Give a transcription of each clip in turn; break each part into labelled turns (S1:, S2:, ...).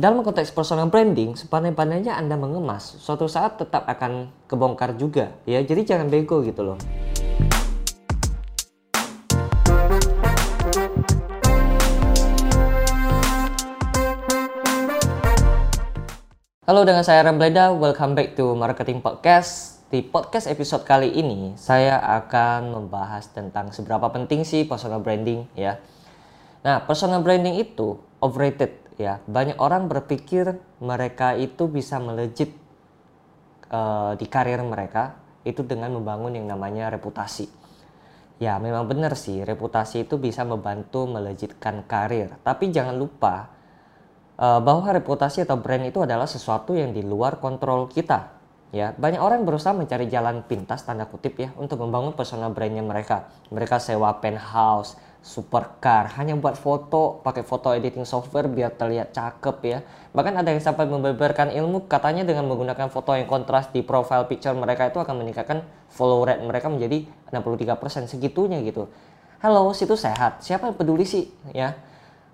S1: Dalam konteks personal branding, sepandai-pandainya Anda mengemas, suatu saat tetap akan kebongkar juga. Ya, jadi jangan bego gitu loh. Halo dengan saya Rambleda, welcome back to Marketing Podcast. Di podcast episode kali ini, saya akan membahas tentang seberapa penting sih personal branding ya. Nah, personal branding itu overrated ya. Banyak orang berpikir mereka itu bisa melejit uh, di karir mereka itu dengan membangun yang namanya reputasi. Ya, memang benar sih, reputasi itu bisa membantu melejitkan karir. Tapi jangan lupa uh, bahwa reputasi atau brand itu adalah sesuatu yang di luar kontrol kita. Ya, banyak orang berusaha mencari jalan pintas tanda kutip ya untuk membangun personal brandnya mereka. Mereka sewa penthouse, supercar, hanya buat foto, pakai foto editing software biar terlihat cakep ya. Bahkan ada yang sampai membeberkan ilmu katanya dengan menggunakan foto yang kontras di profile picture mereka itu akan meningkatkan follow rate mereka menjadi 63% segitunya gitu. Halo, situ sehat. Siapa yang peduli sih ya?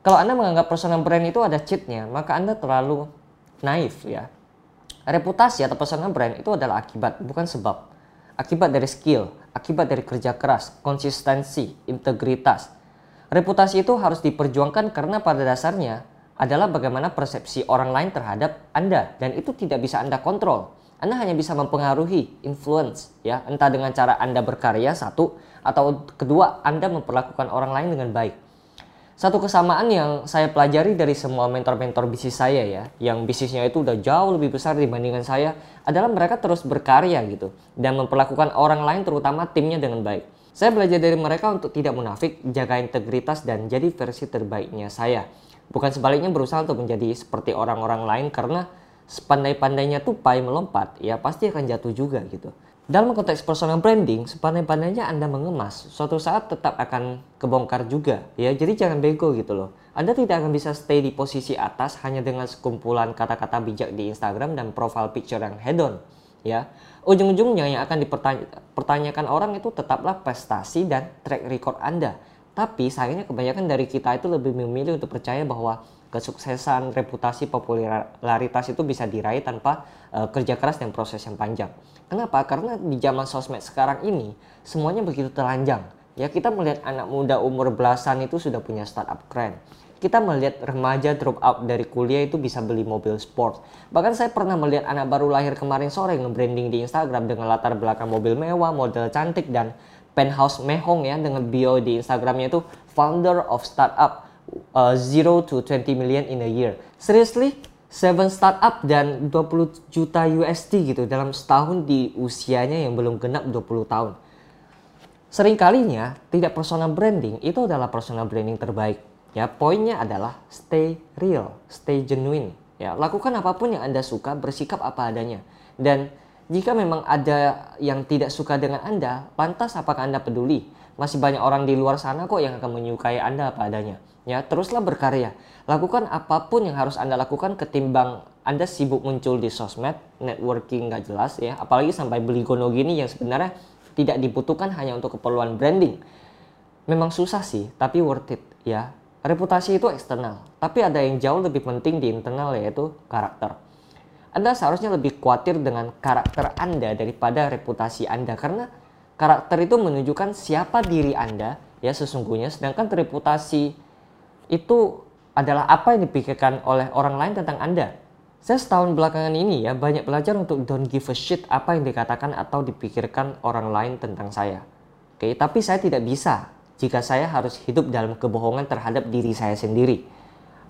S1: Kalau Anda menganggap personal brand itu ada cheatnya, maka Anda terlalu naif ya. Reputasi atau personal brand itu adalah akibat, bukan sebab. Akibat dari skill, akibat dari kerja keras, konsistensi, integritas. Reputasi itu harus diperjuangkan karena pada dasarnya adalah bagaimana persepsi orang lain terhadap Anda dan itu tidak bisa Anda kontrol. Anda hanya bisa mempengaruhi, influence, ya, entah dengan cara Anda berkarya satu atau kedua Anda memperlakukan orang lain dengan baik. Satu kesamaan yang saya pelajari dari semua mentor-mentor bisnis saya ya, yang bisnisnya itu udah jauh lebih besar dibandingkan saya, adalah mereka terus berkarya gitu dan memperlakukan orang lain terutama timnya dengan baik. Saya belajar dari mereka untuk tidak munafik, jaga integritas dan jadi versi terbaiknya saya. Bukan sebaliknya berusaha untuk menjadi seperti orang-orang lain karena sepandai-pandainya tupai melompat, ya pasti akan jatuh juga gitu. Dalam konteks personal branding, sepandai-pandainya Anda mengemas, suatu saat tetap akan kebongkar juga. Ya, jadi jangan bego gitu loh. Anda tidak akan bisa stay di posisi atas hanya dengan sekumpulan kata-kata bijak di Instagram dan profile picture yang hedon. Ya, ujung-ujungnya yang akan dipertanyakan orang itu tetaplah prestasi dan track record Anda. Tapi sayangnya kebanyakan dari kita itu lebih memilih untuk percaya bahwa kesuksesan, reputasi, popularitas itu bisa diraih tanpa uh, kerja keras dan proses yang panjang. Kenapa? Karena di zaman sosmed sekarang ini semuanya begitu telanjang. Ya kita melihat anak muda umur belasan itu sudah punya startup keren. Kita melihat remaja drop out dari kuliah itu bisa beli mobil sport. Bahkan saya pernah melihat anak baru lahir kemarin sore nge-branding di Instagram dengan latar belakang mobil mewah, model cantik dan penthouse mehong ya dengan bio di Instagramnya itu founder of startup uh, 0 to 20 million in a year. Seriously, 7 startup dan 20 juta USD gitu dalam setahun di usianya yang belum genap 20 tahun. Seringkalinya tidak personal branding itu adalah personal branding terbaik. Ya, poinnya adalah stay real, stay genuine. Ya, lakukan apa pun yang Anda suka, bersikap apa adanya. Dan jika memang ada yang tidak suka dengan Anda, lantas apakah Anda peduli? Masih banyak orang di luar sana kok yang akan menyukai Anda apa adanya. Ya, teruslah berkarya. Lakukan apa pun yang harus Anda lakukan ketimbang Anda sibuk muncul di sosmed, networking nggak jelas ya, apalagi sampai beli gono gini yang sebenarnya tidak dibutuhkan hanya untuk keperluan branding. Memang susah sih, tapi worth it ya. Reputasi itu eksternal, tapi ada yang jauh lebih penting di internal yaitu karakter. Anda seharusnya lebih khawatir dengan karakter Anda daripada reputasi Anda karena Karakter itu menunjukkan siapa diri Anda ya sesungguhnya sedangkan reputasi itu adalah apa yang dipikirkan oleh orang lain tentang Anda. Saya setahun belakangan ini ya banyak belajar untuk don't give a shit apa yang dikatakan atau dipikirkan orang lain tentang saya. Oke, tapi saya tidak bisa jika saya harus hidup dalam kebohongan terhadap diri saya sendiri.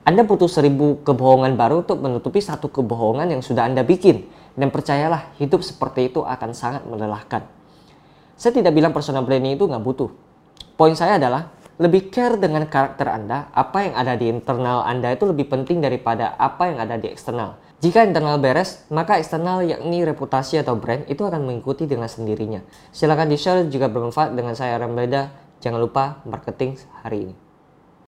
S1: Anda butuh seribu kebohongan baru untuk menutupi satu kebohongan yang sudah Anda bikin. Dan percayalah, hidup seperti itu akan sangat melelahkan. Saya tidak bilang personal branding itu nggak butuh. Poin saya adalah lebih care dengan karakter Anda, apa yang ada di internal Anda itu lebih penting daripada apa yang ada di eksternal. Jika internal beres, maka eksternal yakni reputasi atau brand itu akan mengikuti dengan sendirinya. Silahkan di-share jika bermanfaat dengan saya Rambleda. Jangan lupa marketing hari ini.